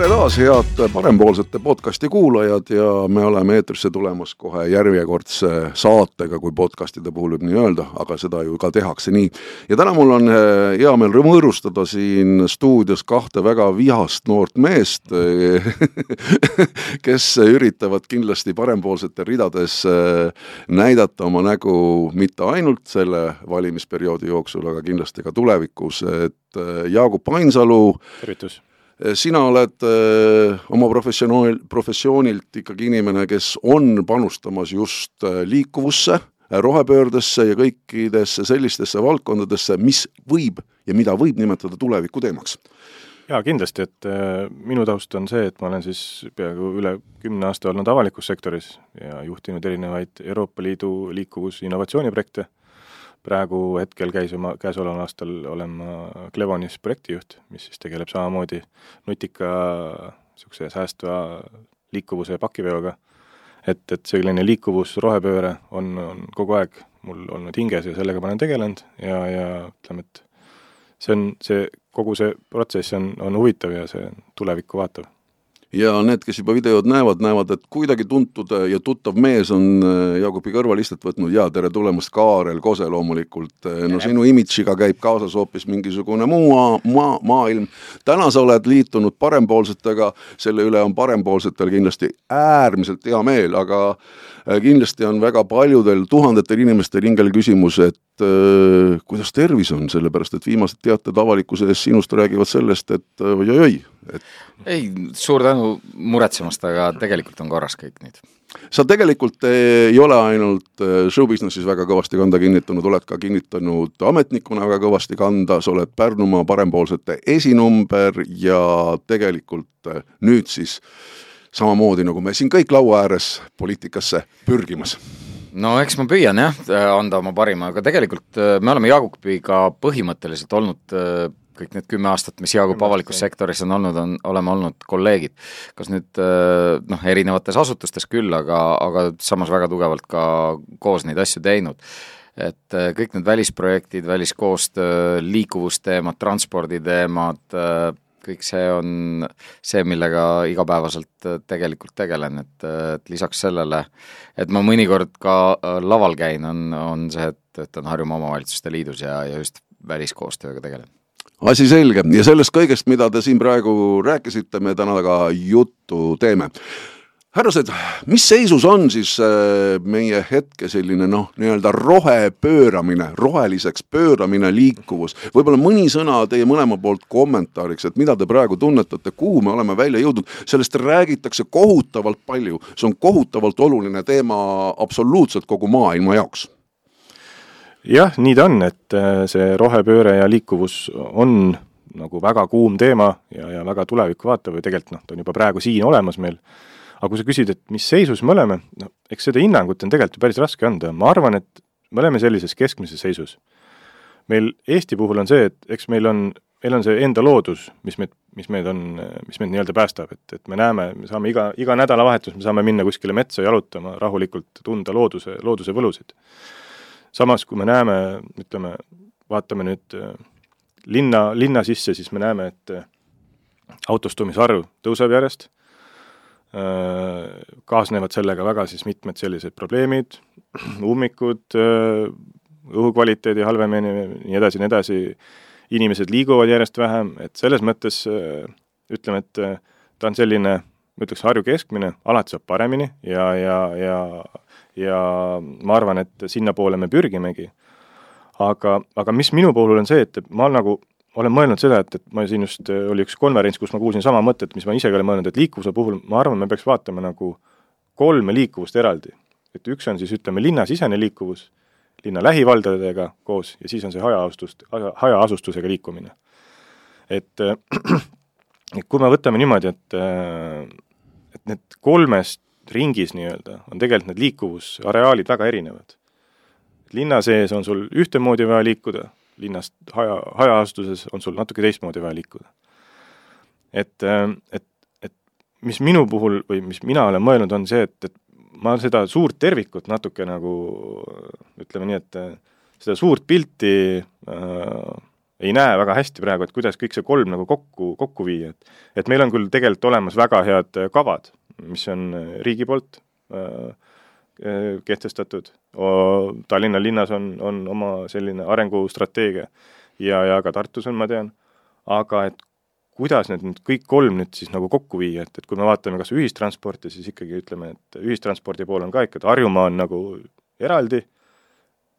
tere taas, head parempoolsete podcasti kuulajad ja me oleme eetrisse tulemas kohe järjekordse saatega, kui podcastide puhul võib nii öelda, aga seda ju ka tehakse nii. ja täna mul on eh, hea meel rõõmustada siin stuudios kahte väga vihast noort meest kes üritavad kindlasti parempoolsete ridades eh, näidata oma nägu mitte ainult selle valimisperioodi jooksul, aga kindlasti ka tulevikus, et eh, Jaagup Ainsalu tervitus Eh, sina oled öö, eh, oma professionaal, professioonilt ikkagi inimene, kes on panustamas just eh, liikuvusse, rohepöördesse ja kõikidesse sellistesse valdkondadesse, mis võib ja mida võib nimetada tuleviku teemaks. jaa, kindlasti, et minu taust on see, et ma olen siis peaaegu üle kümne aasta olnud avalikus sektoris ja juhtinud erinevaid Euroopa Liidu liikuvus- innovatsiooniprojekte praegu hetkel käis oma, käesoleval aastal olen ma Clevonis projektijuht, mis siis tegeleb samamoodi nutika niisuguse säästva liikuvuse pakiveoga. et, et selline liikuvus, rohepööre on, on kogu aeg mul olnud hinges ja sellega ma olen tegelenud ja, ja ütleme, et see on, see, kogu see protsess on, on huvitav ja see tulevikku vaatav ja need, kes juba videot näevad, näevad, et kuidagi tuntud ja tuttav mees on äh, Jaagupi kõrval istet võtnud ja tere tulemast, Kaarel Kose loomulikult. Äh, no sinu imidžiga käib kaasas hoopis mingisugune muu maa, maailm. täna sa oled liitunud parempoolsetega, selle üle on parempoolsetel kindlasti äärmiselt hea meel, aga äh, kindlasti on väga paljudel tuhandetel inimestel hingel küsimus, et äh, kuidas tervis on, sellepärast et viimased teated avalikkuse ees sinust räägivad sellest, et oi-oi-oi, et ei, suur tänu muretsemast, aga tegelikult on korras kõik nüüd. sa tegelikult ei ole ainult eh, show-business'is väga kõvasti kanda kinnitanud, oled ka kinnitanud ametnikuna väga kõvasti kanda, sa oled Pärnumaa parempoolsete esinumber ja tegelikult eh, nüüd siis samamoodi, nagu me siin kõik laua ääres poliitikasse pürgimas no eks ma püüan jah, anda oma parima, aga tegelikult eh, me oleme Jaagupiga põhimõtteliselt olnud kõik need kümme aastat, mis Jaagup avalikus sektoris on olnud, on, oleme olnud kolleegid. kas nüüd äh, noh, erinevates asutustes küll, aga, aga samas väga tugevalt ka koos neid asju teinud. et äh, kõik need välisprojektid, väliskoostöö, liikuvusteemad, transporditeemad, äh, kõik see on see, millega igapäevaselt tegelikult tegelen, et, et lisaks sellele, et ma mõnikord ka laval käin, on, on see, et töötan Harjumaa Omavalitsuste Liidus ja, ja just väliskoostööga tegelen asi selge. Ja sellest kõigest, mida te siin praegu rääkisite, me täna ka juttu teeme. Härrased, mis seisus on siis äh, meie hetke selline noh, nii-öelda rohepööramine, roheliseks pööramine, liikuvus, võib-olla mõni sõna teie mõlema poolt kommentaariks, et mida te praegu tunnetate, kuhu me oleme välja jõudnud, sellest räägitakse kohutavalt palju, see on kohutavalt oluline teema absoluutselt kogu maailma jaoks jah, nii ta on, et äh, see rohepööre ja liikuvus on nagu väga kuum teema ja, ja väga tulevikku vaatav või tegelikult noh, ta on juba praegu siin olemas meil, aga kui sa küsid, et mis seisus me oleme, no eks seda hinnangut on tegelikult ju päris raske anda, ma arvan, et me oleme sellises keskmises seisus. meil Eesti puhul on see, et eks meil on, meil on see enda loodus, mis meid, mis meid on, mis meid nii-öelda päästab, et, et me näeme, me saame iga, iga nädalavahetus me saame minna kuskile metsa jalutama, rahulikult tunda looduse, looduse võlusid samas, kui me näeme, ütleme, vaatame nüüd äh, linna, linna sisse, siis me näeme, et äh, autostumise arv tõuseb järjest, äh, kaasnevad sellega väga siis mitmed sellised probleemid, ummikud, õhukvaliteedi halvemini, nii edasi, nii edasi, inimesed liiguvad järjest vähem, et selles mõttes ütleme, et ta on selline, ma ütleks, Harju keskmine, alati saab paremini ja, ja, ja ja ma arvan, et sinnapoole me pürgimegi. aga, aga mis minu puhul on see, et ma nagu olen mõelnud seda, et, et ma siin just, oli üks konverents, kus ma kuulsin sama mõtet, mis ma ise ka olen mõelnud, et liikuvuse puhul ma arvan, me peaks vaatama nagu kolme liikuvust eraldi. et üks on siis ütleme, linnasisene liikuvus, linna lähivaldadega koos ja siis on see hajaasustust, hajaasustusega liikumine. et, et kui me võtame niimoodi, et, et need kolmest ringis nii-öelda, on tegelikult need liikuvusareaalid väga erinevad. linna sees on sul ühtemoodi vaja liikuda, linnast haja, hajaasustuses on sul natuke teistmoodi vaja liikuda. et, et, et mis minu puhul või mis mina olen mõelnud, on see, et, et ma seda suurt tervikut natuke nagu ütleme nii, et seda suurt pilti äh, ei näe väga hästi praegu, et kuidas kõik see kolm nagu kokku, kokku viia, et et meil on küll tegelikult olemas väga head äh, kavad, mis on äh, riigi poolt äh, kehtestatud, Tallinna linnas on, on oma selline arengustrateegia ja, ja ka Tartus on, ma tean, aga et kuidas need nüüd kõik kolm nüüd siis nagu kokku viia, et, et kui me vaatame kas ühistransporti, siis ikkagi ütleme, et ühistranspordi pool on ka ikka, et Harjumaa on nagu eraldi,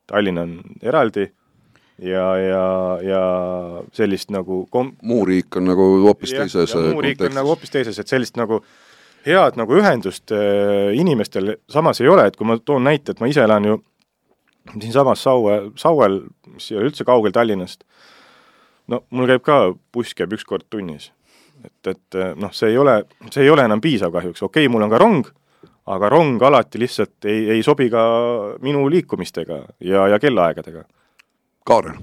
Tallinn on eraldi ja, ja, ja sellist nagu kom-... muu riik on nagu hoopis teises muu riik on nagu hoopis teises, et sellist nagu head nagu ühendust äh, inimestel samas ei ole, et kui ma toon näite, et ma ise elan ju siinsamas Saue, Sauel, mis ei ole üldse kaugel Tallinnast, no mul käib ka, buss käib üks kord tunnis. et, et äh, noh, see ei ole, see ei ole enam piisav kahjuks, okei okay,, mul on ka rong, aga rong alati lihtsalt ei, ei sobi ka minu liikumistega ja, ja kellaaegadega Kaarel?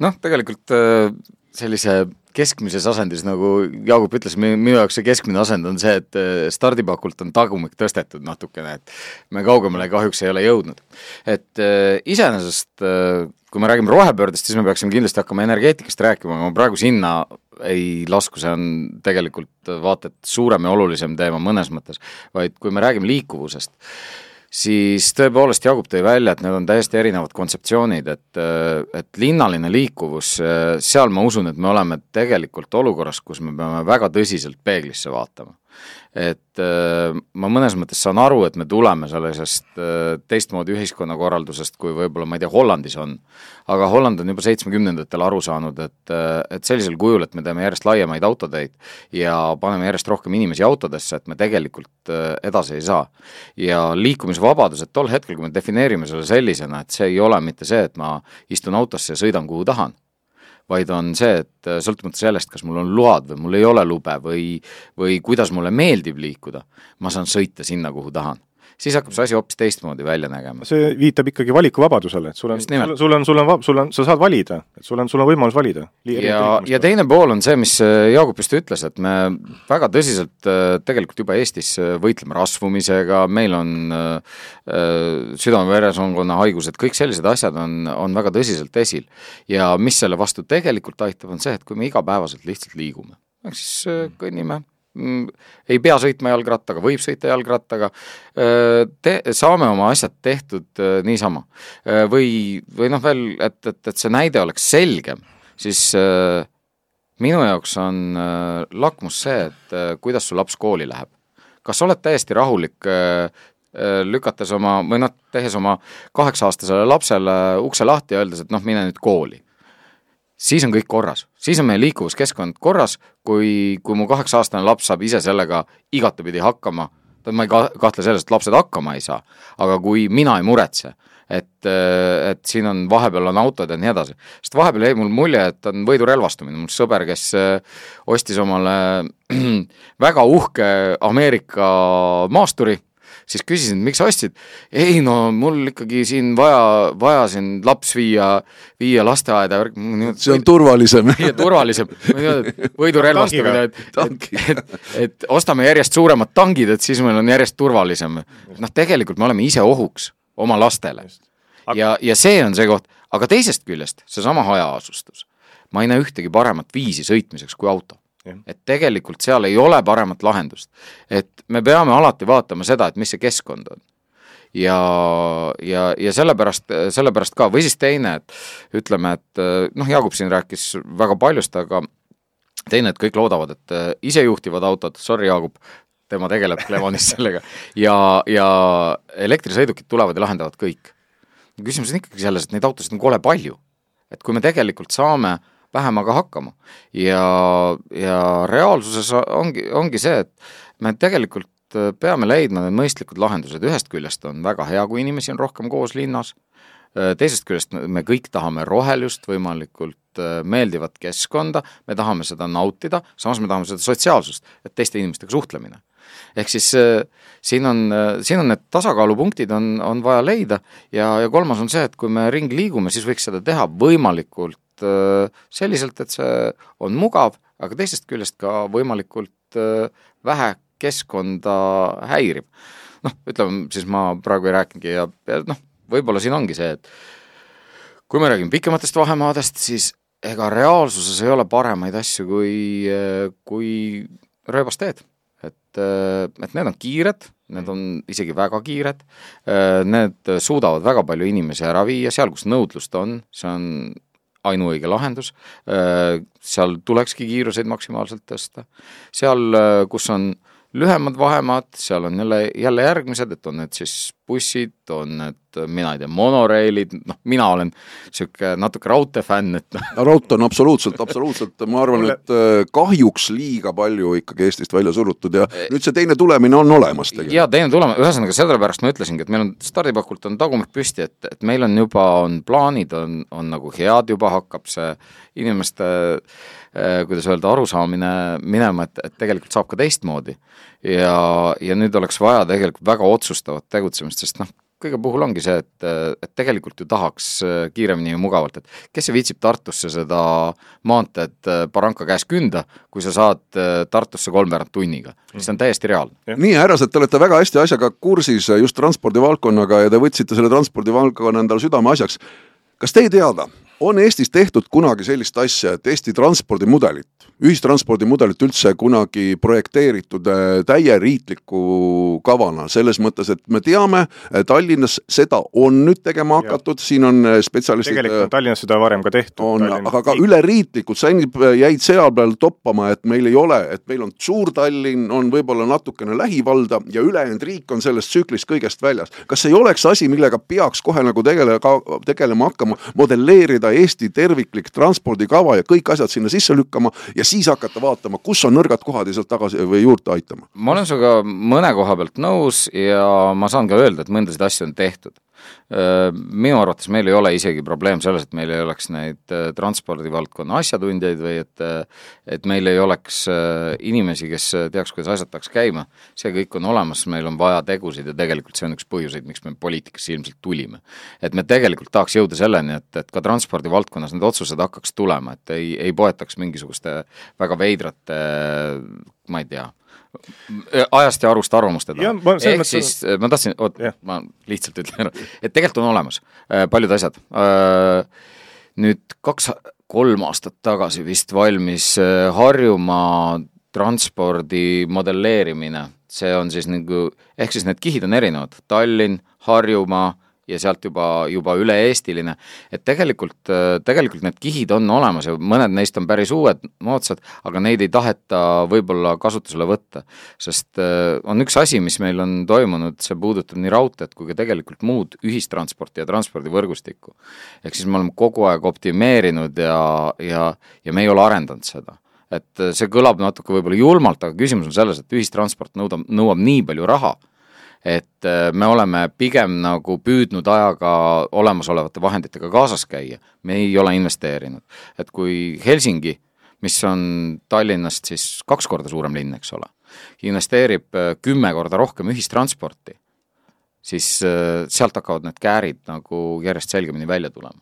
noh, tegelikult äh, sellise keskmises asendis, nagu Jaagup ütles, minu jaoks see keskmine asend on see, et äh, stardipakult on tagumik tõstetud natukene, et me kaugemale kahjuks ei ole jõudnud. et äh, iseenesest kui me räägime rohepöördest, siis me peaksime kindlasti hakkama energeetikast rääkima, aga ma praegu sinna ei lasku, see on tegelikult vaata et suurem ja olulisem teema mõnes mõttes, vaid kui me räägime liikuvusest, siis tõepoolest Jaagup tõi välja, et need on täiesti erinevad kontseptsioonid, et, et linnaline liikuvus, seal ma usun, et me oleme tegelikult olukorras, kus me peame väga tõsiselt peeglisse vaatama et äh, ma mõnes mõttes saan aru, et me tuleme sellisest äh, teistmoodi ühiskonnakorraldusest, kui võib-olla ma ei tea, Hollandis on. aga Holland on juba seitsmekümnendatel aru saanud, et, äh, et sellisel kujul, et me teeme järjest laiemaid autoteid ja paneme järjest rohkem inimesi autodesse, et me tegelikult edasi ei saa. ja liikumisvabadus, et tol hetkel, kui me defineerime selle sellisena, et see ei ole mitte see, et ma istun autosse ja sõidan, kuhu tahan vaid on see, et äh, sõltumata sellest, kas mul on load või mul ei ole lube või, või kuidas mulle meeldib liikuda, ma saan sõita sinna, kuhu tahan siis hakkab see asi hoopis teistmoodi välja nägema. see viitab ikkagi valikuvabadusele, et sul on, sul, sul on, sul on, sul on, sa saad valida, et sul on, sul on võimalus valida. ja, ja teine pool on see, mis äh, Jaagup just ütles, et me väga tõsiselt äh, tegelikult juba Eestis äh, võitleme rasvumisega, meil on äh, südame-veresoonkonna haigused, kõik sellised asjad on, on väga tõsiselt esil. ja mis selle vastu tegelikult aitab, on see, et kui me igapäevaselt lihtsalt liigume, ehk siis kõnnime Mm, ei pea sõitma jalgrattaga, võib sõita jalgrattaga, te-, saame oma asjad tehtud niisama. või, või noh, veel, et, et, et see näide oleks selgem, siis minu jaoks on lakmus see, et kuidas su laps kooli läheb. kas sa oled täiesti rahulik lükates oma, või noh, tehes oma kaheksa-aastasele lapsele ukse lahti ja öeldes, et noh, mine nüüd kooli siis on kõik korras, siis on meie liikuvuskeskkond korras, kui, kui mu kaheksa-aastane laps saab ise sellega igatepidi hakkama, ma ei kahtle selles, et lapsed hakkama ei saa, aga kui mina ei muretse, et, et siin on, vahepeal on autod ja nii edasi, sest vahepeal jäi mul mulje, et on võidurelvastumine, mul sõber, kes ostis omale väga uhke Ameerika maasturi siis küsisin, miks sa ostsid. ei no mul ikkagi siin vaja, vaja siin laps viia, viia lasteaeda. see on turvalisem. turvalisem, võidurelvastamine, et, et, et, et ostame järjest suuremad tangid, et siis meil on järjest turvalisem. noh, tegelikult me oleme ise ohuks oma lastele. ja, ja see on see koht, aga teisest küljest seesama hajaasustus. ma ei näe ühtegi paremat viisi sõitmiseks kui auto et tegelikult seal ei ole paremat lahendust. et me peame alati vaatama seda, et mis see keskkond on. ja, ja, ja sellepärast, sellepärast ka, või siis teine, et ütleme, et noh, Jaagup siin rääkis väga paljust, aga teine, et kõik loodavad, et isejuhtivad autod, sorry, Jaagup, tema tegeleb Clevonis sellega, ja, ja elektrisõidukid tulevad ja lahendavad kõik. küsimus on ikkagi selles, et neid autosid on kole palju. et kui me tegelikult saame äh, vähemaga hakkama. ja, ja reaalsuses ongi, ongi see, et me tegelikult äh, peame leidma need mõistlikud lahendused, ühest küljest on väga hea, kui inimesi on rohkem koos linnas, äh, teisest küljest me kõik tahame rohelust, võimalikult äh, meeldivat keskkonda, me tahame seda nautida, samas me tahame seda sotsiaalsust, et teiste inimestega suhtlemine. ehk siis siin on, siin on need tasakaalupunktid on, on vaja leida ja, ja kolmas on see, et kui me ringi liigume, siis võiks seda teha võimalikult selliselt, et see on mugav, aga teisest küljest ka võimalikult äh, vähe keskkonda häiriv. noh, ütleme siis ma praegu ei rääkinudki ja, ja noh, võib-olla siin ongi see, et kui me räägime pikematest vahemaadest, siis ega reaalsuses ei ole paremaid asju kui, kui rööbasteed. et, et need on kiired, need on isegi väga kiired, need suudavad väga palju inimesi ära viia seal, kus nõudlust on, see on ainuõige lahendus, seal tulekski kiiruseid maksimaalselt tõsta. seal, kus on äh, lühemad vahemaad, seal on jälle, jälle järgmised, et on need siis bussid, on need, mina ei tea, monoreilid, noh, mina olen niisugune natuke raudteefänn, et noh. no raudtee on absoluutselt, absoluutselt, ma arvan, et äh, kahjuks liiga palju ikkagi Eestist välja surutud ja nüüd see teine tulemine on olemas tegelikult. jaa, teine tulemine, ühesõnaga sellepärast ma ütlesingi, et meil on stardipakult on tagumik püsti, et, et meil on juba, on plaanid, on, on nagu head, juba hakkab see inimeste äh, kuidas öelda, arusaamine minema, et, et tegelikult saab ka teistmoodi. Ja, ja nüüd oleks vaja tegelikult väga otsustavat tegutsemist, sest noh, kõige puhul ongi see, et, et tegelikult ju tahaks äh, kiiremini ja mugavalt, et kes see viitsib Tartusse seda maanteed äh, Baranka käes künda, kui sa saad Tartusse kolmveerand tunniga, see on täiesti reaalne. nii, härrased, te olete väga hästi asjaga kursis just transpordivaldkonnaga ja te võtsite selle transpordivaldkonna endale südameasjaks. kas teie teada on Eestis tehtud kunagi sellist asja, et Eesti transpordimudelit, ühistranspordimudelit üldse kunagi projekteeritud äh, täie riikliku kavana, selles mõttes, et me teame, äh, Tallinnas seda on nüüd tegema hakatud, siin on äh, spetsialistid tegelikult on Tallinnas seda varem ka tehtud. on, aga ka üleriiklikult, sa jäid seal peal toppama, et meil ei ole, et meil on Suur-Tallinn, on võib-olla natukene lähivalda ja ülejäänud riik on sellest tsüklist kõigest väljas. kas ei oleks asi, millega peaks kohe nagu tegele, tegelema hakkama, modelleerida Eesti terviklik transpordikava ja kõik asjad sinna sisse lükkama ja siis hakata vaatama, kus on nõrgad kohad ja sealt tagasi või juurde aitama. ma olen sinuga mõne koha pealt nõus ja ma saan ka öelda, et mõndasid asju on tehtud minu arvates meil ei ole isegi probleem selles, et meil ei oleks neid transpordivaldkonna asjatundjaid või et et meil ei oleks inimesi, kes teaks, kuidas asjad peaks käima, see kõik on olemas, meil on vaja tegusid ja tegelikult see on üks põhjuseid, miks me poliitikasse ilmselt tulime. et me tegelikult tahaks jõuda selleni, et, et ka transpordivaldkonnas need otsused hakkaks tulema, et ei, ei poetaks mingisuguste väga veidrate ma ei tea, ajast ja arust arvamuste taha. ehk siis äh, ma tahtsin, oot, ma lihtsalt ütlen et tegelikult on olemas äh, paljud asjad. Äh, nüüd kaks, kolm aastat tagasi vist valmis Harjumaa transpordi modelleerimine, see on siis nagu, ehk siis need kihid on erinevad, Tallinn, Harjumaa ja sealt juba, juba üle-eestiline. et tegelikult, tegelikult need kihid on olemas ja mõned neist on päris uued, moodsad, aga neid ei taheta võib-olla kasutusele võtta. sest äh, on üks asi, mis meil on toimunud, see puudutab nii raudteed kui ka tegelikult muud ühistransporti ja transpordivõrgustikku. ehk siis me oleme kogu aeg optimeerinud ja, ja, ja me ei ole arendanud seda et see kõlab natuke võib-olla julmalt, aga küsimus on selles, et ühistransport nõudab, nõuab nii palju raha et äh, me oleme pigem nagu püüdnud ajaga olemasolevate vahenditega kaasas käia, me ei ole investeerinud. et kui Helsingi, mis on Tallinnast siis kaks korda suurem linn, eks ole, investeerib äh, kümme korda rohkem ühistransporti, siis äh, sealt hakkavad need käärid nagu järjest selgemini välja tulema.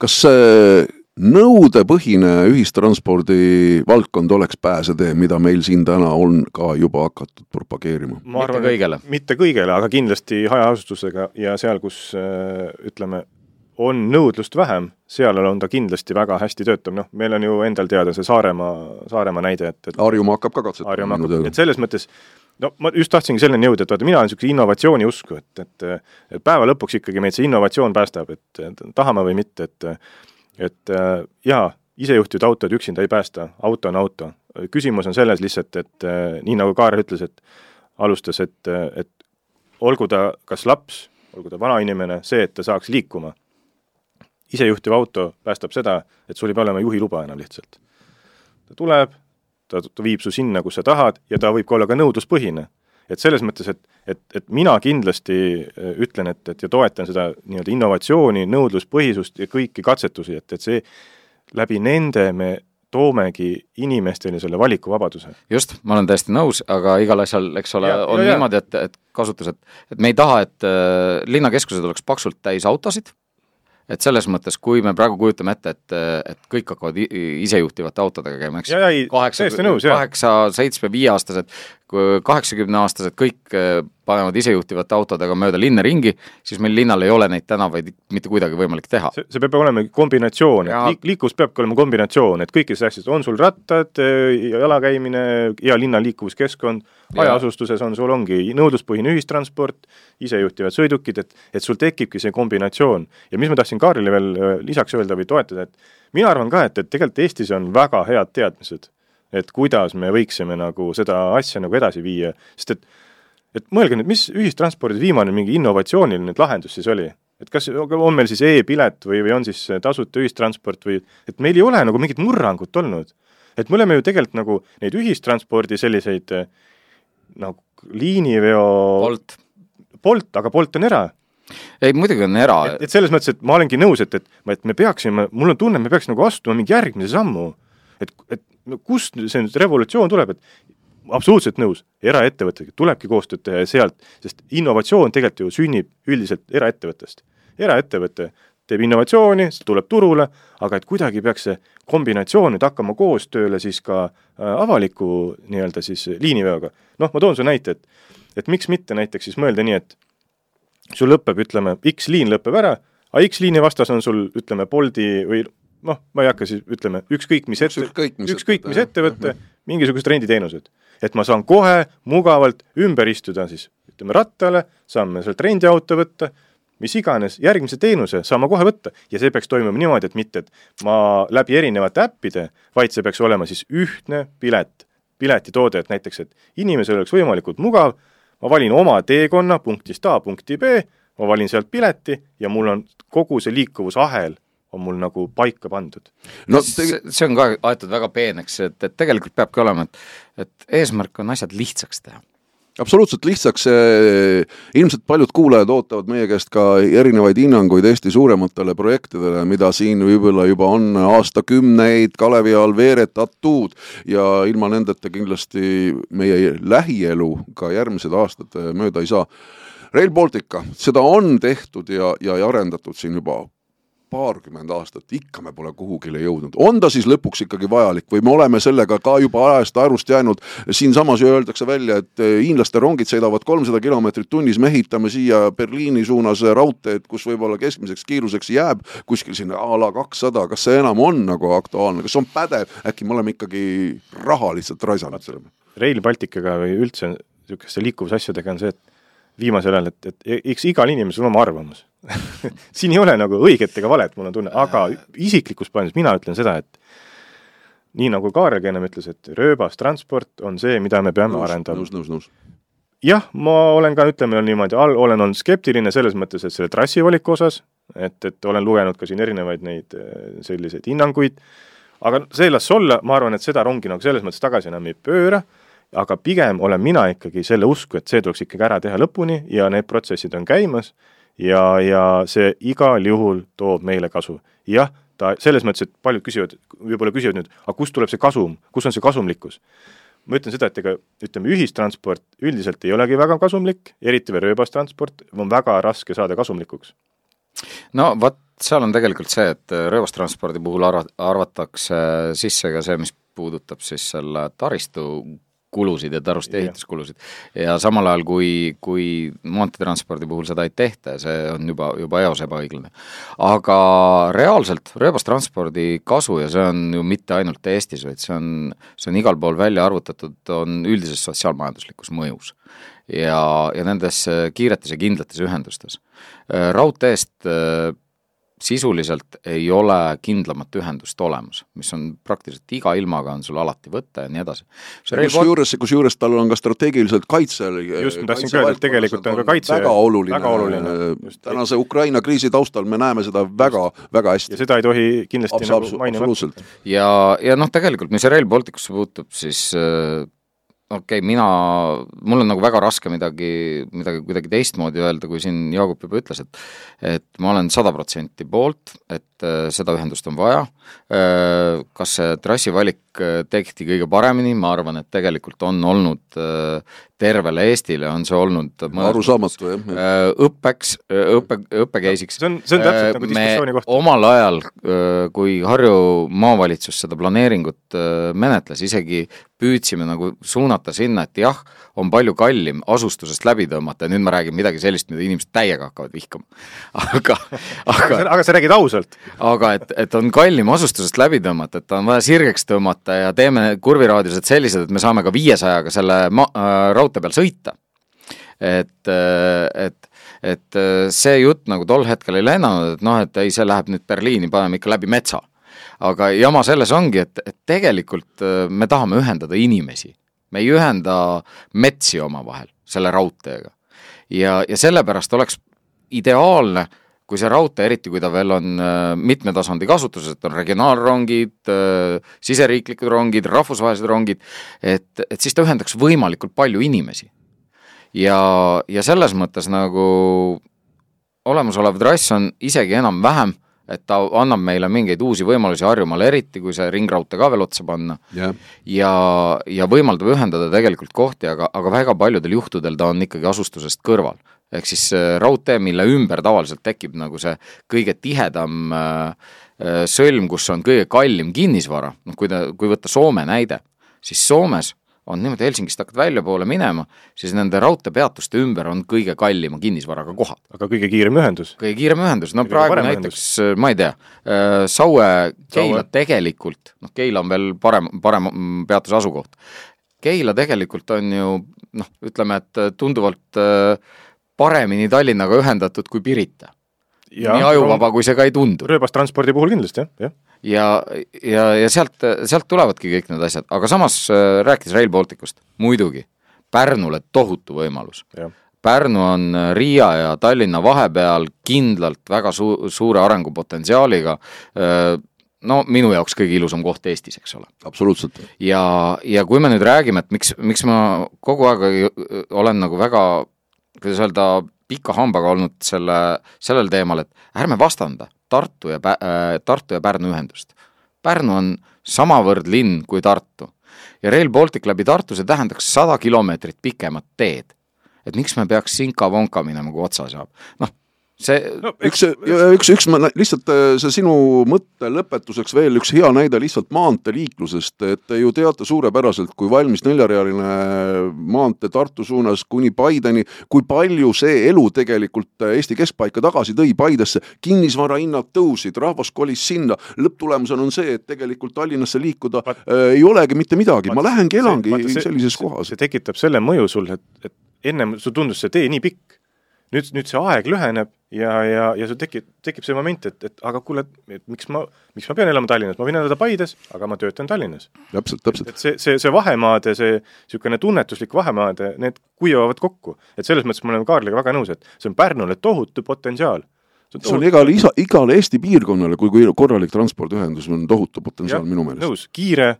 kas see nõudepõhine ühistranspordi valdkond oleks pääsetee, mida meil siin täna on ka juba hakatud propageerima? ma arvan, mitte kõigele, mitte kõigele, aga kindlasti hajaasustusega ja seal, kus äh, ütleme, on nõudlust vähem, seal on ta kindlasti väga hästi töötav, noh, meil on ju endal teada see Saaremaa, Saaremaa näide, et, et Harjumaa hakkab ka katsetama. et selles mõttes no ma just tahtsingi selleni jõuda, et vaata, mina olen niisuguse innovatsiooni usku, et, et et päeva lõpuks ikkagi meid see innovatsioon päästab, et, et tahame või mitte, et et äh, jaa, isejuhtivad autod üksinda ei päästa, auto on auto. küsimus on selles lihtsalt, et äh, nii nagu Kaarel ütles, et alustas, et, et olgu ta kas laps, olgu ta vanainimene, see, et ta saaks liikuma. isejuhtiv auto päästab seda, et sul ei pea olema juhiluba enam lihtsalt. ta tuleb, ta, ta viib su sinna, kus sa tahad ja ta võib ka olla ka nõudluspõhine et selles mõttes, et, et, et mina kindlasti äh, ütlen, et, et ja toetan seda nii-öelda innovatsiooni, nõudluspõhisust ja kõiki katsetusi, et, et see, läbi nende me toomegi inimestele selle valikuvabaduse. just, ma olen täiesti nõus, aga igal asjal, eks ole, on ja, niimoodi, et, et kasutus, et et me ei taha, et äh, linnakeskused oleks paksult täis autosid, et selles mõttes, kui me praegu kujutame ette, et, et kõik hakkavad isejuhtivate autodega käima, eks. kaheksa, kaheksa, seitsme, viieaastased, kaheksakümneaastased kõik äh, panevad isejuhtivate autodega mööda linna ringi, siis meil linnal ei ole neid tänavaid mitte kuidagi võimalik teha. see, see peab olema kombinatsioon, et liik-, liiklus peabki olema kombinatsioon, et kõikides asjades, on sul rattad, jalakäimine, hea linna liikuvuskeskkond, hajaasustuses on sul, ongi nõudluspõhine ühistransport, isejuhtivad sõidukid, et et sul tekibki see kombinatsioon. ja mis ma tahtsin Kaarile veel lisaks öelda või toetada, et mina arvan ka, et, et tegelikult Eestis on väga head teadmised et kuidas me võiksime nagu seda asja nagu edasi viia, sest et et mõelge nüüd, mis ühistranspordis viimane mingi innovatsiooniline lahendus siis oli? et kas on meil siis e-pilet või, või on siis tasuta ühistransport või et meil ei ole nagu mingit murrangut olnud. et me oleme ju tegelikult nagu neid ühistranspordi selliseid nagu liiniveo Bolt. Bolt, aga Bolt on era ei, muidugi on era. et selles mõttes, et ma olengi nõus, et, et, et me peaksime, mul on tunne, et me peaks nagu astuma mingi järgmise sammu. et, et no kust see nüüd revolutsioon tuleb, et absoluutselt nõus, eraettevõtetega tulebki koostööd teha ja sealt, sest innovatsioon tegelikult ju sünnib üldiselt eraettevõttest. eraettevõte teeb innovatsiooni, tuleb turule, aga et kuidagi peaks see kombinatsioon nüüd hakkama koostööle siis ka äh, avaliku nii-öelda siis liiniveoga. noh, ma toon su näite, et et miks mitte näiteks siis mõelda nii, et sul lõpeb, ütleme, X liin lõpeb ära, aga X liini vastas on sul, ütleme, Bolti või noh, ma ei hakka siis ütlema, ükskõik mis ette, ükskõik mis, ükskõik mis ettevõte, mingisugused renditeenused. et ma saan kohe mugavalt ümber istuda siis ütleme rattale, saame sealt rendiauto võtta, mis iganes, järgmise teenuse saan ma kohe võtta. Ja see peaks toimuma niimoodi, et mitte, et ma läbi erinevate äppide, vaid see peaks olema siis ühtne pilet, piletitoode, et näiteks, et inimesel oleks võimalikult mugav, ma valin oma teekonna punktist A punkti B, ma valin sealt pileti ja mul on kogu see liikuvusahel on mul nagu paika pandud. no see, see on ka aetud väga peeneks, et, et tegelikult peabki olema, et et eesmärk on asjad lihtsaks teha absoluutselt lihtsaks, ilmselt paljud kuulajad ootavad meie käest ka erinevaid hinnanguid Eesti suurematele projektidele, mida siin võib-olla juba on aastakümneid kalevi all veeretatud ja ilma nendeta kindlasti meie lähielu ka järgmised aastad mööda ei saa. Rail Baltica, seda on tehtud ja, ja, ja arendatud siin juba paarkümmend aastat, ikka me pole kuhugile jõudnud. on ta siis lõpuks ikkagi vajalik või me oleme sellega ka juba ajast arust jäänud, siinsamas ju öeldakse välja, et eh, hiinlaste rongid sõidavad kolmsada kilomeetrit tunnis, me ehitame siia Berliini suunas raudteed, kus võib-olla keskmiseks kiiruseks jääb kuskil sinna a la kakssada, kas see enam on nagu aktuaalne, kas on pädev, äkki me oleme ikkagi raha lihtsalt raisanud selle peale? Rail Balticaga või üldse niisuguste liikuvusasjadega on see, et viimasel ajal, et, et eks igal inimesel on oma arvamus siin ei ole nagu õiget ega valet, mul on tunne, aga isiklikus plaanis mina ütlen seda, et nii nagu Kaarelgi ennem ütles, et rööbastransport on see, mida me peame nõus, arendama. nõus, nõus, nõus. jah, ma olen ka, ütleme niimoodi, olen olnud skeptiline selles mõttes, et selle trassi valiku osas, et, et olen lugenud ka siin erinevaid neid äh, selliseid hinnanguid, aga see las olla, ma arvan, et seda rongi nagu selles mõttes tagasi enam ei pööra. Aga pigem olen mina ikkagi selle usku, et see tuleks ikkagi ära teha lõpuni ja need protsessid on käimas ja, ja see igal juhul toob meile kasu. jah, ta selles mõttes, et paljud küsivad, võib-olla küsivad nüüd, aga kust tuleb see kasum, kus on see kasumlikkus? ma ütlen seda, et ega ütleme, ühistransport üldiselt ei olegi väga kasumlik, eriti veel rööbastransport, on väga raske saada kasumlikuks. no vot, seal on tegelikult see, et rööbastranspordi puhul arva-, arvatakse sisse ka see, mis puudutab siis selle taristu kulusid ja taruste ehituskulusid. ja samal ajal, kui, kui maanteetranspordi puhul seda ei tehta ja see on juba, juba eos ebaõiglane. aga reaalselt rööbastranspordi kasu ja see on ju mitte ainult Eestis, vaid see on, see on igal pool välja arvutatud, on üldises sotsiaalmajanduslikus mõjus. ja, ja nendes kiiretes ja kindlates ühendustes. raudteest sisuliselt ei ole kindlamat ühendust olemas, mis on praktiliselt iga ilmaga on sul alati võtta ja nii edasi. kusjuures, kusjuures tal on ka strateegiliselt kaitse just, ma tahtsin ka öelda, et tegelikult on ka kaitse väga oluline, väga oluline. tänase Ukraina kriisi taustal me näeme seda väga, väga hästi. ja seda ei tohi kindlasti Abs nagu mainimata. ja, ja noh, tegelikult mis Rail Balticusse puutub, siis äh, okei okay,, mina, mul on nagu väga raske midagi, midagi kuidagi teistmoodi öelda, kui siin Jaagup juba ütles, et et ma olen sada protsenti poolt, et et seda ühendust on vaja, kas see trassi valik tehti kõige paremini, ma arvan, et tegelikult on olnud tervele Eestile on see olnud arusaamatu, jah. õppeks, õppe, õppekeisiks. see on, see on täpselt nagu diskussiooni koht. omal ajal, kui Harju maavalitsus seda planeeringut menetles, isegi püüdsime nagu suunata sinna, et jah, on palju kallim asustusest läbi tõmmata ja nüüd ma räägin midagi sellist, mida inimesed täiega hakkavad vihkama. aga, aga aga sa räägid ausalt. Aga et, et on kallim asustusest läbi tõmmata, et on vaja sirgeks tõmmata ja teeme kurviraadiused sellised, et me saame ka viiesajaga selle ma- äh,, raudtee peal sõita. et, et et see jutt nagu tol hetkel ei lennanud, et noh, et ei, see läheb nüüd Berliini, paneme ikka läbi metsa aga jama selles ongi, et, et tegelikult äh, me tahame ühendada inimesi. me ei ühenda metsi omavahel selle raudteega. ja, ja sellepärast oleks ideaalne, kui see raudtee, eriti kui ta veel on äh, mitme tasandi kasutuses, et on regionaalrongid, äh, siseriiklikud rongid, rahvusvahelised rongid, et, et siis ta ühendaks võimalikult palju inimesi. ja, ja selles mõttes nagu olemasolev trass on isegi enam-vähem et ta annab meile mingeid uusi võimalusi Harjumaal, eriti kui see ringraudtee ka veel otsa panna yeah.. ja, ja võimaldab ühendada tegelikult kohti, aga, aga väga paljudel juhtudel ta on ikkagi asustusest kõrval. Ehk siis raudtee, mille ümber tavaliselt tekib nagu see kõige tihedam äh, äh, sõlm, kus on kõige kallim kinnisvara, noh kui ta, kui võtta Soome näide, siis Soomes on niimoodi, Helsingist hakkad väljapoole minema, siis nende raudteepeatuste ümber on kõige kallima kinnisvaraga kohad. aga kõige kiirem ühendus? kõige kiirem ühendus, no kõige praegu näiteks, ma ei tea äh,, Saue-Keila tegelikult, noh Keila on veel parem, parem peatuse asukoht. Keila tegelikult on ju noh, ütleme, et tunduvalt äh, paremini Tallinnaga ühendatud kui Pirita. nii ajuvaba, kui see ka ei tundu. rööbastranspordi puhul kindlasti, jah, jah ja, ja, ja sealt, sealt tulevadki kõik need asjad, aga samas äh, rääkides Rail Balticust, muidugi, Pärnule tohutu võimalus. Pärnu on äh, Riia ja Tallinna vahepeal kindlalt väga su-, suure arengupotentsiaaliga, äh, no minu jaoks kõige ilusam koht Eestis, eks ole. absoluutselt. ja, ja kui me nüüd räägime, et miks, miks ma kogu aeg olen nagu väga, kuidas öelda, pika hambaga olnud selle, sellel teemal, et ärme vastanda Tartu ja Pä-, äh, Tartu ja Pärnu ühendust. Pärnu on samavõrd linn kui Tartu. ja Rail Baltic läbi Tartu, see tähendaks sada kilomeetrit pikemat teed. et miks me peaks sinka-vonka minema, kui otsa saab? noh, see no, üks, üks, üks, ma lihtsalt äh, see sinu mõtte lõpetuseks veel üks hea näide lihtsalt maanteeliiklusest, et te ju teate suurepäraselt, kui valmis neljarealine maantee Tartu suunas kuni Paideni, kui palju see elu tegelikult Eesti keskpaika tagasi tõi Paidesse, kinnisvarahinnad tõusid, rahvas kolis sinna, lõpptulemusena on see, et tegelikult Tallinnasse liikuda Pat, äh, ei olegi mitte midagi, ma lähengi, elangi see, sellises see, kohas. see tekitab selle mõju sul, et, et ennem sul tundus see tee nii pikk, nüüd, nüüd see aeg lüheneb ja, ja, ja sul tekib, tekib see moment, et, et aga kuule, et miks ma, miks ma pean elama Tallinnas, ma võin elada Paides, aga ma töötan Tallinnas. täpselt, täpselt. et see, see, see vahemaade, see niisugune tunnetuslik vahemaade, need kuivavad kokku. et selles mõttes ma olen Kaarliga väga nõus, et see on Pärnule tohutu potentsiaal. see on igale, igale Eesti piirkonnale, kui, kui korralik transpordiühendus on tohutu potentsiaal ja, minu meelest. nõus, kiire,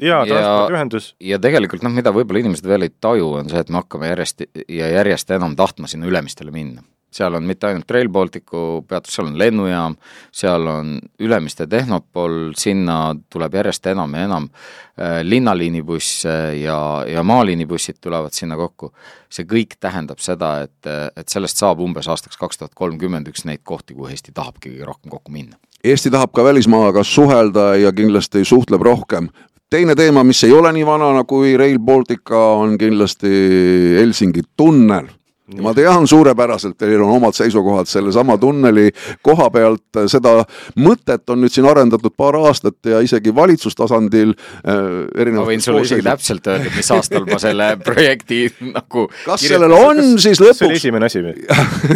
jaa, transpordiühendus. ja tegelikult noh, mida võib-olla inimesed veel ei taju, on see, et me hakkame järjest ja järjest enam tahtma sinna Ülemistele minna seal on mitte ainult Rail Balticu peatus, seal on lennujaam, seal on Ülemiste Tehnopol, sinna tuleb järjest enam ja enam äh, linnaliinibusse ja, ja maaliinibussid tulevad sinna kokku. see kõik tähendab seda, et, et sellest saab umbes aastaks kaks tuhat kolmkümmend üks neid kohti, kuhu Eesti tahabki kõige rohkem kokku minna. Eesti tahab ka välismaaga suhelda ja kindlasti suhtleb rohkem teine teema, mis ei ole nii vana kui Rail Baltica, on kindlasti Helsingi tunnel ja ma tean suurepäraselt, teil on omad seisukohad sellesama tunneli koha pealt, seda mõtet on nüüd siin arendatud paar aastat ja isegi valitsustasandil äh, ma võin sulle isegi täpselt öelda, mis aastal ma selle projekti nagu kas sellel on kas, siis lõpuks see oli esimene asi või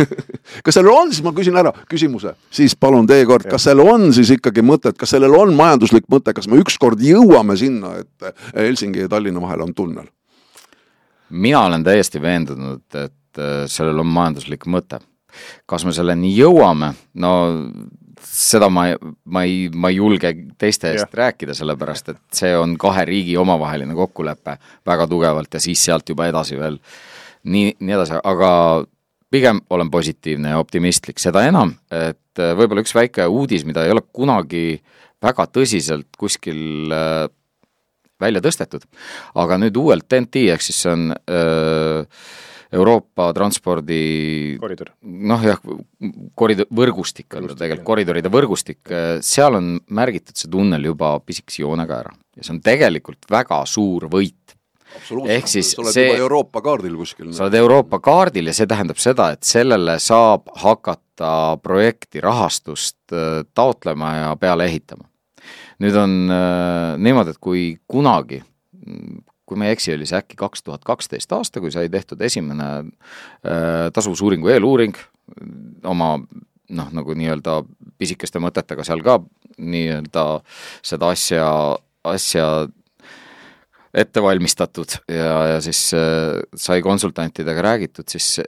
kas sellel on, siis ma küsin ära küsimuse, siis palun teie kord, kas sellel on siis ikkagi mõtet, kas sellel on majanduslik mõte, kas me ükskord jõuame sinna, et Helsingi ja Tallinna vahel on tunnel? mina olen täiesti veendunud, et et äh, sellel on majanduslik mõte. kas me selleni jõuame, no seda ma, ma ei, ma ei julge teiste eest ja. rääkida, sellepärast et see on kahe riigi omavaheline kokkulepe väga tugevalt ja siis sealt juba edasi veel nii, nii edasi, aga pigem olen positiivne ja optimistlik, seda enam, et võib-olla üks väike uudis, mida ei ole kunagi väga tõsiselt kuskil välja tõstetud, aga nüüd uuelt TNT ehk siis see on öö, Euroopa transpordi koridor. noh jah, koridor, võrgustik on ta tegelikult, koridoride võrgustik, seal on märgitud see tunnel juba pisikese joonega ära ja see on tegelikult väga suur võit. ehk siis sa oled see, juba Euroopa kaardil kuskil. sa oled Euroopa kaardil ja see tähendab seda, et sellele saab hakata projekti rahastust äh, taotlema ja peale ehitama. nüüd on äh, niimoodi, et kui kunagi kui ma ei eksi, oli see äkki kaks tuhat kaksteist aasta, kui sai tehtud esimene äh, tasuvusuuringu eeluuring oma noh, nagu nii-öelda pisikeste mõtetega seal ka nii-öelda seda asja, asja ette valmistatud ja, ja siis äh, sai konsultantidega räägitud, siis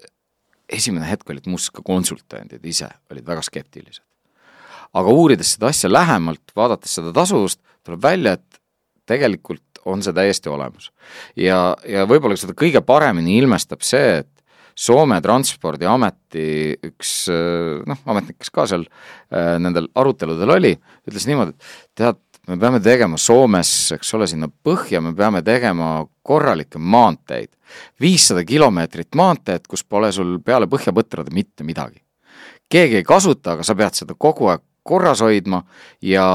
esimene hetk olid muuseas ka konsultandid ise olid väga skeptilised. aga uurides seda asja lähemalt, vaadates seda tasuvust, tuleb välja, et tegelikult on see täiesti olemas. ja, ja võib-olla seda kõige paremini ilmestab see, et Soome Transpordiameti üks noh, ametnik, kes ka seal äh, nendel aruteludel oli, ütles niimoodi, et tead, me peame tegema Soomes, eks ole, sinna põhja me peame tegema korralikke maanteid. viissada kilomeetrit maanteed, kus pole sul peale põhjapõtrade mitte midagi. keegi ei kasuta, aga sa pead seda kogu aeg korras hoidma ja,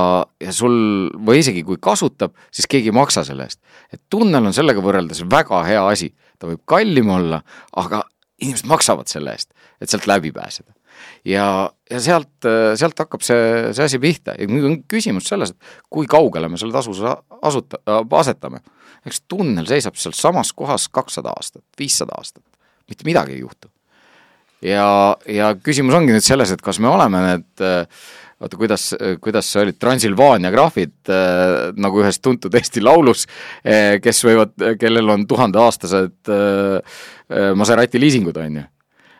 ja sul, või isegi kui kasutab, siis keegi ei maksa selle eest. et tunnel on sellega võrreldes väga hea asi, ta võib kallim olla, aga inimesed maksavad selle eest, et sealt läbi pääseda. ja, ja sealt, sealt hakkab see, see asi pihta ja nüüd on küsimus selles, et kui kaugele me selle tasuse asuta-, asetame. eks tunnel seisab seal samas kohas kakssada aastat, viissada aastat, mitte midagi ei juhtu. ja, ja küsimus ongi nüüd selles, et kas me oleme need äh, oota, kuidas, kuidas see oli, Transilvaania graafid äh, nagu ühes tuntud Eesti laulus äh,, kes võivad, kellel on tuhandeaastased äh, äh Maserati liisingud, on ju.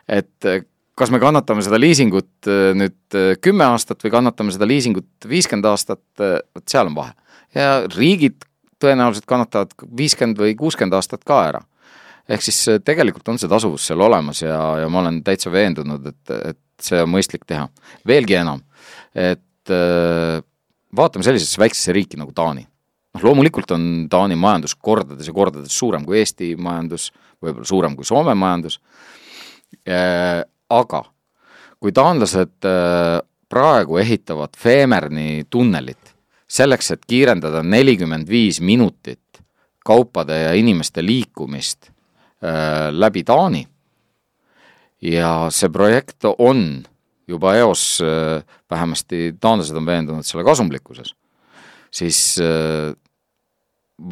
et äh, kas me kannatame seda liisingut äh, nüüd kümme aastat või kannatame seda liisingut viiskümmend aastat, vot seal on vahe. ja riigid tõenäoliselt kannatavad viiskümmend või kuuskümmend aastat ka ära. ehk siis tegelikult on see tasuvus seal olemas ja, ja ma olen täitsa veendunud, et, et see on mõistlik teha. veelgi enam et äh, vaatame sellisesse väiksesse riiki nagu Taani. noh, loomulikult on Taani majandus kordades ja kordades suurem kui Eesti majandus, võib-olla suurem kui Soome majandus, äh, aga kui taanlased äh, praegu ehitavad Femerni tunnelit selleks, et kiirendada nelikümmend viis minutit kaupade ja inimeste liikumist läbi Taani ja see projekt on juba eos äh, vähemasti taanlased on veendunud selle kasumlikkuses, siis äh,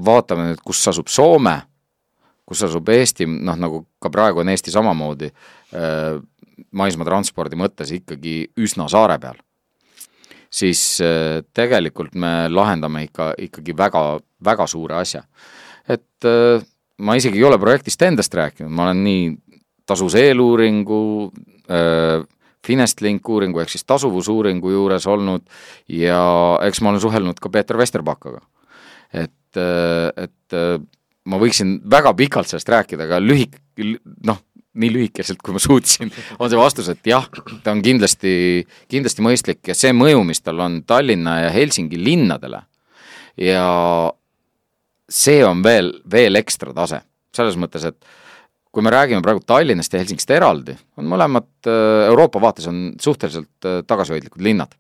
vaatame nüüd, kus asub Soome, kus asub Eesti, noh nagu ka praegu on Eesti samamoodi äh, maismaatranspordi mõttes ikkagi üsna saare peal, siis tegelikult me lahendame ikka, ikkagi väga, väga suure asja. et ma isegi ei ole projektist endast rääkinud, ma olen nii tasus eeluuringu, Finestlink uuringu ehk siis tasuvusuuringu juures olnud ja eks ma olen suhelnud ka Peeter Vesterbakaga. et, et ma võiksin väga pikalt sellest rääkida, aga lühik-, noh, nii lühikeselt, kui ma suutsin, on see vastus, et jah, ta on kindlasti, kindlasti mõistlik ja see mõju, mis tal on Tallinna ja Helsingi linnadele ja see on veel, veel ekstra tase. selles mõttes, et kui me räägime praegu Tallinnast ja Helsingist eraldi, on mõlemad äh, Euroopa vaates on suhteliselt äh, tagasihoidlikud linnad.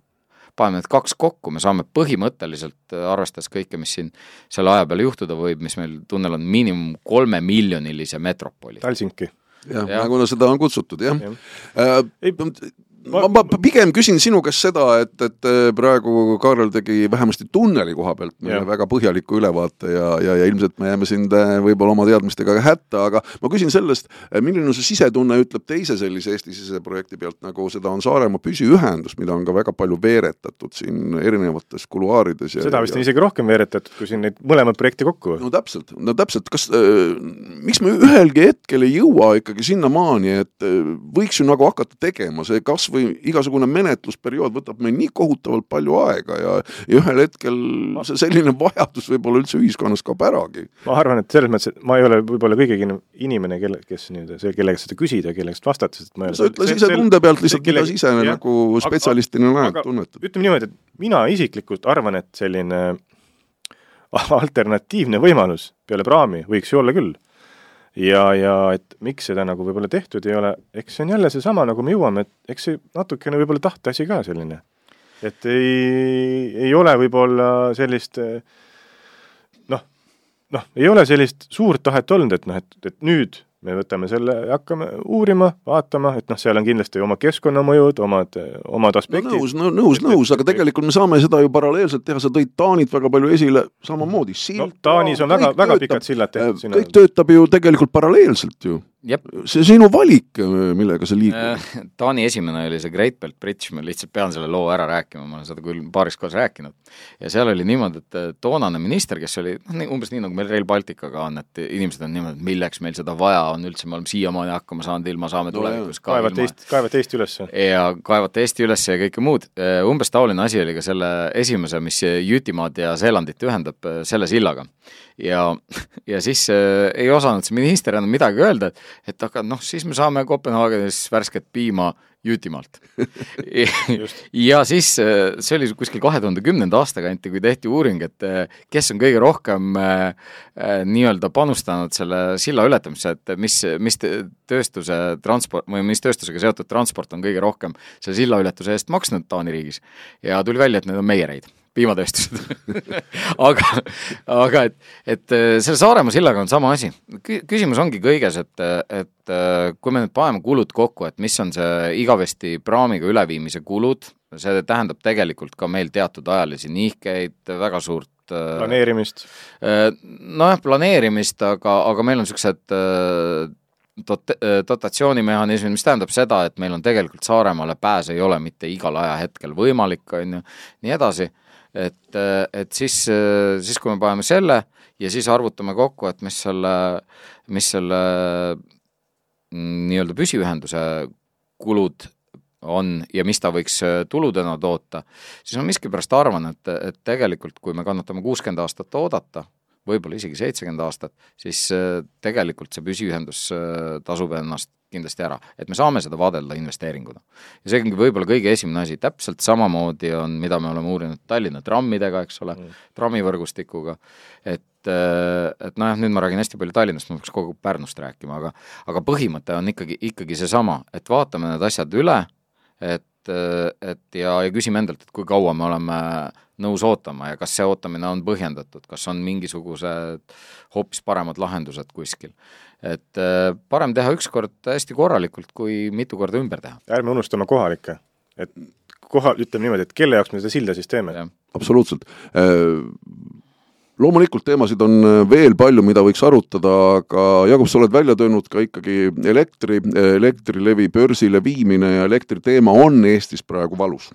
paneme need kaks kokku, me saame põhimõtteliselt, äh, arvestades kõike, mis siin selle aja peale juhtuda võib, mis meil tunnel on, miinimum kolmemiljonilise metropoli. Helsinki. jah ja., nagu seda on kutsutud, jah ja.. Äh, ei, ma, ma pigem küsin sinu käest seda, et, et äh, praegu Kaarel tegi vähemasti tunneli koha pealt meile väga põhjaliku ülevaate ja, ja, ja ilmselt me jääme sind äh, võib-olla oma teadmistega hätta, aga ma küsin sellest, äh, milline see sisetunne ütleb teise sellise Eesti-sisese projekti pealt, nagu seda on Saaremaa püsiühendus, mida on ka väga palju veeretatud siin erinevates kuluaarides ja seda vist on isegi rohkem veeretatud, kui siin neid mõlemat projekti kokku. no täpselt, no täpselt, kas äh,, miks me ühelgi hetkel ei jõua ikkagi sinnamaani, et võiks ju nagu hakata tegema, see kas või igasugune menetlusperiood võtab meil nii kohutavalt palju aega ja, ja ühel hetkel see selline vajadus võib-olla üldse ühiskonnas kaob äragi. ma arvan, et selles mõttes, et ma ei ole võib-olla kõige inimene, kelle, kes nii-öelda, see, kelle käest seda küsida, kelle käest vastata, sest ma ei ole sa ütle ise tunde pealt lihtsalt, mida sa ise nagu spetsialistina näed, tunnetad. ütleme niimoodi, et mina isiklikult arvan, et selline alternatiivne võimalus peale praami võiks ju olla küll ja, ja et miks seda nagu võib-olla tehtud ei ole, eks see on jälle seesama, nagu me jõuame, et eks see natukene võib-olla tahteasi ka selline. et ei, ei ole võib-olla sellist noh, noh, ei ole sellist suurt tahet olnud, et noh, et, et nüüd me võtame selle ja hakkame uurima, vaatama, et noh, seal on kindlasti oma keskkonnamõjud, omad, omad aspektid. nõus, nõus, nõus, aga tegelikult me saame seda ju paralleelselt teha, sa tõid Taanit väga palju esile, samamoodi sild no,. Taanis on väga, väga pikad sillad tehtud. kõik töötab ju tegelikult paralleelselt ju see sinu valik, millega sa liigud? Äh, Taani esimene oli see Great Belt Bridge, ma lihtsalt pean selle loo ära rääkima, ma olen seda küll paaris korras rääkinud. ja seal oli niimoodi, et äh, toonane minister, kes oli noh, umbes nii, nagu meil Rail Balticaga on, et inimesed on niimoodi, et milleks meil seda vaja on üldse, me oleme siiamaani hakkama saanud, ilma saame no, tulevikus ka kaevate ilma... Eesti, kaevate Eesti üles. ja kaevate Eesti üles ja kõike muud. Äh, umbes taoline asi oli ka selle esimese, mis Jütimaad ja Seelandit ühendab, selle sillaga ja, ja siis äh, ei osanud see minister enam midagi öelda, et, et aga noh, siis me saame Kopenhaagenis värsket piima Jütimaalt ja siis äh, see oli kuskil kahe tuhande kümnenda aasta kanti, kui tehti uuring, et äh, kes on kõige rohkem äh, äh, nii-öelda panustanud selle silla ületamisse, et mis, mis tööstuse transport või mis tööstusega seotud transport on kõige rohkem selle silla ületuse eest maksnud Taani riigis. ja tuli välja, et need on meiereid piimatööstused aga, aga et, et äh, selle Saaremaa sillaga on sama asi. küsimus ongi kõiges, et, et äh, kui me nüüd paneme kulud kokku, et mis on see igavesti praamiga üleviimise kulud, see tähendab tegelikult ka meil teatud ajalisi nihkeid, väga suurt äh, planeerimist? Nojah, planeerimist, aga, aga meil on niisugused dot-, dotatsioonimehhanismid, mis tähendab seda, et meil on tegelikult Saaremaale pääs ei ole mitte igal ajahetkel võimalik, on ju, nii edasi et, et siis, siis kui me paneme selle ja siis arvutame kokku, et mis selle, mis selle mm, nii-öelda püsiühenduse kulud on ja mis ta võiks tuludena toota, siis ma miskipärast arvan, et, et tegelikult kui me kannatame kuuskümmend aastat oodata, võib-olla isegi seitsekümmend aastat, siis tegelikult see püsiühendus tasub ennast kindlasti ära, et me saame seda vaadelda investeeringuna. ja see ongi võib-olla kõige esimene asi, täpselt samamoodi on, mida me oleme uurinud Tallinna trammidega, eks ole mm., trammivõrgustikuga, et et nojah, nüüd ma räägin hästi palju Tallinnast, ma peaks kogu Pärnust rääkima, aga aga põhimõte on ikkagi, ikkagi seesama, et vaatame need asjad üle, et et ja, ja küsime endalt, et kui kaua me oleme nõus ootama ja kas see ootamine on põhjendatud, kas on mingisugused hoopis paremad lahendused kuskil et äh, parem teha ükskord hästi korralikult, kui mitu korda ümber teha. ärme unustame kohalikke, et koha, ütleme niimoodi, et kelle jaoks me seda silda siis teeme? absoluutselt. Loomulikult teemasid on äh, veel palju, mida võiks arutada, aga Jakob, sa oled välja toonud ka ikkagi elektri, Elektrilevi börsile viimine ja elektriteema on Eestis praegu valus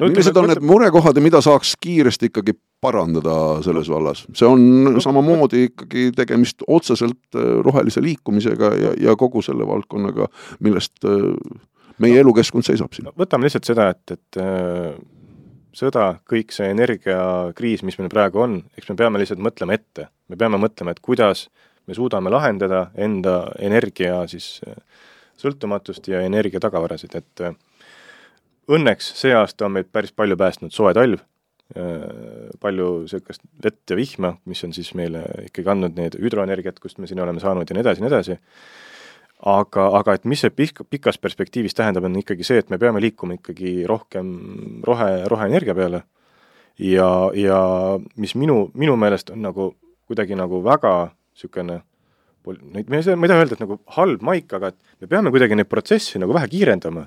no, millised on need murekohad ja mida saaks kiiresti ikkagi parandada selles vallas? see on no, samamoodi ikkagi tegemist otseselt äh, rohelise liikumisega ja, ja kogu selle valdkonnaga, millest äh, meie elukeskkond seisab siin. võtame lihtsalt seda, et, et sõda, kõik see energiakriis, mis meil praegu on, eks me peame lihtsalt mõtlema ette. me peame mõtlema, et kuidas me suudame lahendada enda energia siis sõltumatust ja energia tagavarasid, et õnneks see aasta on meid päris palju päästnud soe talv, äh, palju niisugust vett ja vihma, mis on siis meile ikkagi andnud need hüdroenergiat, kust me siin oleme saanud ja nii edasi nii edasi, aga, aga et mis see pik-, pikas perspektiivis tähendab, on ikkagi see, et me peame liikuma ikkagi rohkem rohe, roheenergia peale ja, ja mis minu, minu meelest on nagu kuidagi nagu väga niisugune neid, ma ei saa, ma ei taha öelda, et nagu halb maik, aga et me peame kuidagi neid protsesse nagu vähe kiirendama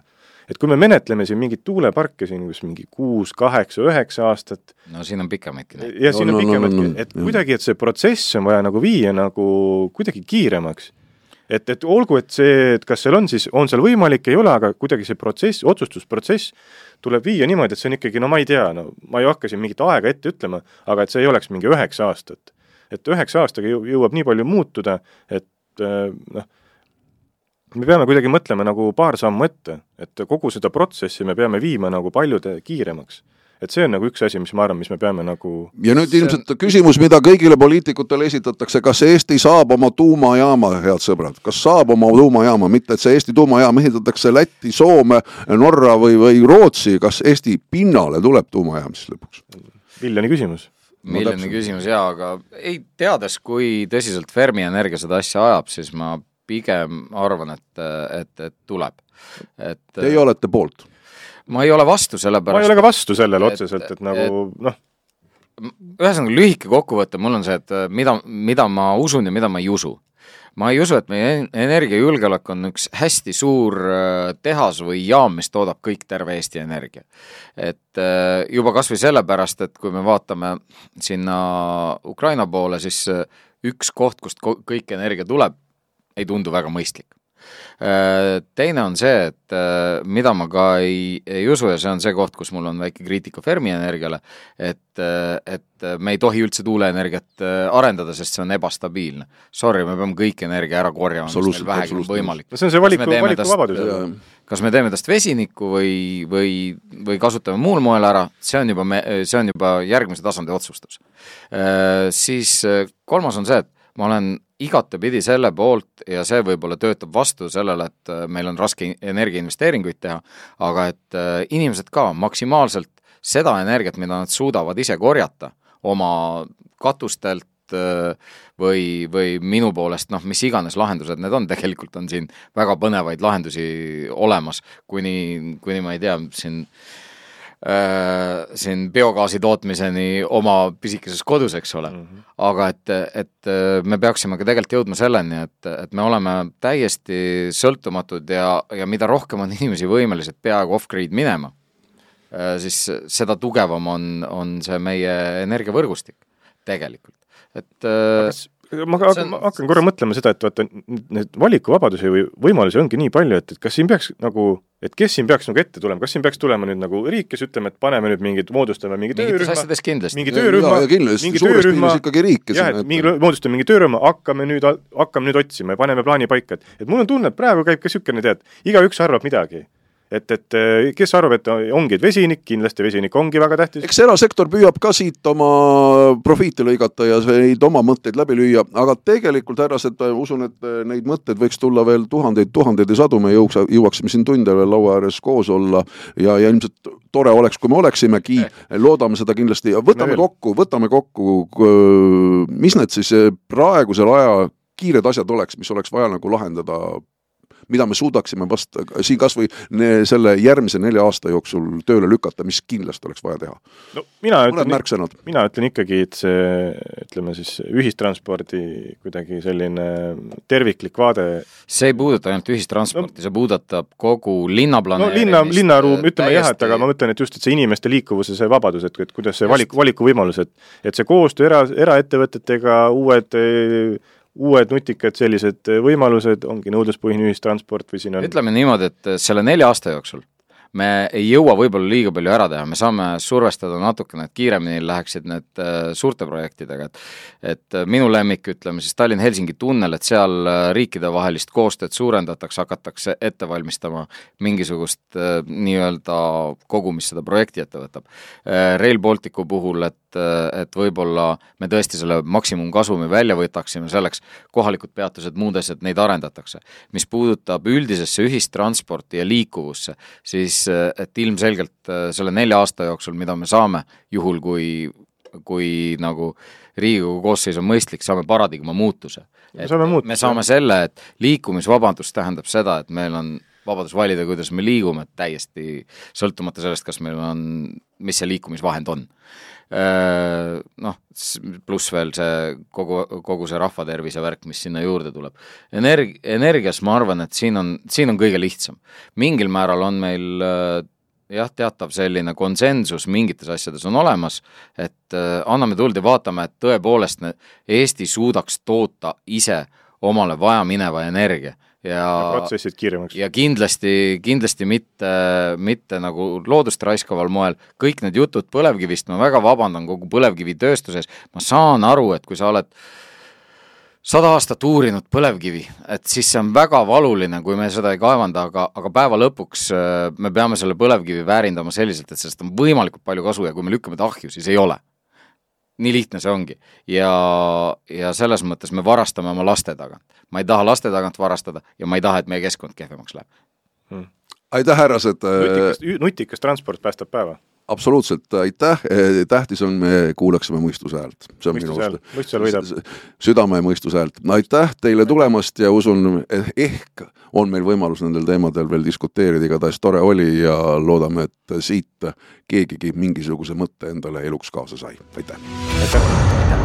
et kui me menetleme siin mingeid tuuleparke siin, kus mingi kuus, kaheksa, üheksa aastat no siin on pikemaidki. ja siin no, on pikemaidki no, no, no, et kuidagi, et see protsess on vaja nagu viia nagu kuidagi kiiremaks. Et, et olgu, et see, et kas seal on siis, on seal võimalik, ei ole, aga kuidagi see protsess, otsustusprotsess tuleb viia niimoodi, et see on ikkagi, no ma ei tea, no ma ei hakka siin mingit aega ette ütlema, aga et see ei oleks mingi üheksa aastat. et üheksa aastaga jõu-, jõuab nii palju muutuda, et noh, me peame kuidagi mõtlema nagu paar sammu ette, et kogu seda protsessi me peame viima nagu paljude kiiremaks et see on nagu üks asi, mis ma arvan, mis me peame nagu ja nüüd ilmselt on... küsimus, mida kõigile poliitikutele esitatakse, kas Eesti saab oma tuumajaama, head sõbrad, kas saab oma tuumajaama, mitte et see Eesti tuumajaam ehitatakse Lätti, Soome, Norra või, või Rootsi, kas Eesti pinnale tuleb tuumajaam siis lõpuks? miljoni küsimus miljoni küsimus jaa, aga ei, teades, kui tõsiselt Fermi Energia seda asja ajab, siis ma pigem arvan, et, et, et tuleb. et Teie olete poolt? Ma ei ole vastu, sellepärast ma ei ole ka vastu sellele otseselt, et nagu noh, ühesõnaga lühike kokkuvõte mul on see, et mida, mida ma usun ja mida ma ei usu. ma ei usu, et meie energiajulgeolek on üks hästi suur äh, tehas või jaam, mis toodab kõik terve Eesti energia. et äh, juba kas või sellepärast, et kui me vaatame sinna Ukraina poole, siis äh, üks koht, kust kõik energia tuleb, ei tundu väga mõistlik Äh, teine on see, et äh, mida ma ka ei, ei usu ja see on see koht, kus mul on väike kriitika Fermi Energiale, et, äh, et me ei tohi üldse tuuleenergiat arendada, sest see on ebastabiilne. Sorry, me peame kõik energia ära korjama, mis meil vähegi on võimalik. no see on see valiku, valikuvabadus kas me teeme tast vesinikku või, või, või kasutame muul moel ära, see on juba me, see on juba järgmise tasandi otsustus. Siis kolmas on see, et ma olen igatepidi selle poolt ja see võib-olla töötab vastu sellele, et äh, meil on raske energiainvesteeringuid teha, aga et äh, inimesed ka maksimaalselt seda energiat, mida nad suudavad ise korjata oma katustelt äh, või, või minu poolest noh, mis iganes lahendused need on, tegelikult on siin väga põnevaid lahendusi olemas, kuni, kuni ma ei tea, siin äh, siin biogaasi tootmiseni oma pisikeses kodus, eks ole mm. -hmm. aga et, et äh, me peaksime ka tegelikult jõudma selleni, et, et me oleme täiesti sõltumatud ja, ja mida rohkem on inimesi võimelised peaaegu off-grid minema äh,, siis seda tugevam on, on see meie energiavõrgustik tegelikult, et äh, kas ma, on... ma hakkan korra mõtlema seda, et vaata, neid valikuvabadusi või võimalusi ongi nii palju, et, et kas siin peaks nagu, et kes siin peaks nagu ette tulema, kas siin peaks tulema nüüd nagu riik, kes ütleme, et paneme nüüd mingid, moodustame mingi töörühma, mingi töörühma, mingi töörühma, jah, et mingi, moodustame mingi töörühma, hakkame nüüd, hakkame nüüd otsima ja paneme plaani paika, et et mul on tunne, et praegu käib ka niisugune, tead, igaüks arvab midagi et, et eh, kes arvab, et ongi vesinik, kindlasti vesinik ongi väga tähtis. eks erasektor püüab ka siit oma profiiti lõigata ja neid oma mõtteid läbi lüüa, aga tegelikult härrased, usun, et neid mõtteid võiks tulla veel tuhandeid, tuhandeid ja sadu, me jõuaks, jõuaksime siin tunde veel laua ääres koos olla. Ja, ja ilmselt tore oleks, kui me oleksimegi, loodame seda kindlasti. Võtame kokku, võtame kokku, mis need siis praegusel ajal kiired asjad oleks, mis oleks vaja nagu lahendada mida me suudaksime vast siin kas või selle järgmise nelja aasta jooksul tööle lükata, mis kindlasti oleks vaja teha? no mina ütlen, mina ütlen ikkagi, et see ütleme siis ühistranspordi kuidagi selline terviklik vaade see ei puuduta ainult ühistransporti no,, see puudutab kogu linnaplaneerimist. no linna, linnaruum, ütleme jah, et aga ma mõtlen, et just, et see inimeste liikuvuse, see vabadus, et, et kuidas see valik, valikuvõimalus, et et see koostöö era, eraettevõtetega, uued uued nutikad sellised võimalused, ongi nõudluspõhine ühistransport või siin on ütleme niimoodi, et selle nelja aasta jooksul me ei jõua võib-olla liiga palju ära teha, me saame survestada natukene, et kiiremini läheksid need äh, suurte projektidega, et et äh, minu lemmik, ütleme siis Tallinn-Helsingi tunnel, et seal äh, riikidevahelist koostööd suurendatakse, hakatakse ette valmistama mingisugust nii-öelda kogu, mis seda projekti ette võtab. Rail Balticu puhul, et, et võib-olla me tõesti selle maksimumkasumi välja võtaksime, selleks kohalikud peatused, muud asjad, neid arendatakse. mis puudutab üldisesse ühistransporti ja liikuvusse, siis et ilmselgelt selle nelja aasta jooksul, mida me saame, juhul kui, kui nagu Riigikogu koosseis on mõistlik, saame paradigma muutuse. me saame muuta. me saame selle, et liikumisvabadus tähendab seda, et meil on vabadus valida, kuidas me liigume, täiesti sõltumata sellest, kas meil on, mis see liikumisvahend on noh, pluss veel see kogu, kogu see rahvatervise värk, mis sinna juurde tuleb. Energ-, energias ma arvan, et siin on, siin on kõige lihtsam. mingil määral on meil äh, jah, teatav selline konsensus mingites asjades on olemas, et äh, anname tuld ja vaatame, et tõepoolest Eesti suudaks toota ise omale vajamineva energia ja, ja protsessid kiiremaks. ja kindlasti, kindlasti mitte, mitte nagu loodust raiskaval moel, kõik need jutud põlevkivist, ma väga vabandan kogu põlevkivitööstuses, ma saan aru, et kui sa oled sada aastat uurinud põlevkivi, et siis see on väga valuline, kui me seda ei kaevanda, aga, aga päeva lõpuks äh, me peame selle põlevkivi väärindama selliselt, et sellest on võimalikult palju kasu ja kui me lükkame ta ahju, siis ei ole. Nii lihtne see ongi. ja, ja selles mõttes me varastame oma laste tagant. ma ei taha laste tagant varastada ja ma ei taha, et meie keskkond kehvemaks läheb hmm.. aitäh, härrased! nutikas, nutikas transport päästab päeva absoluutselt, aitäh, tähtis on, me kuulaksime mõistuse häält. see on minu arust. südame ja mõistuse häält. aitäh teile tulemast ja usun, ehk on meil võimalus nendel teemadel veel diskuteerida, igatahes tore oli ja loodame, et siit keegigi mingisuguse mõtte endale eluks kaasa sai. aitäh! aitäh!